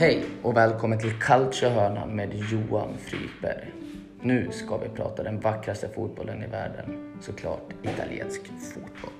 Hej och välkommen till Culturehörnan med Johan Frykberg. Nu ska vi prata den vackraste fotbollen i världen, såklart italiensk fotboll.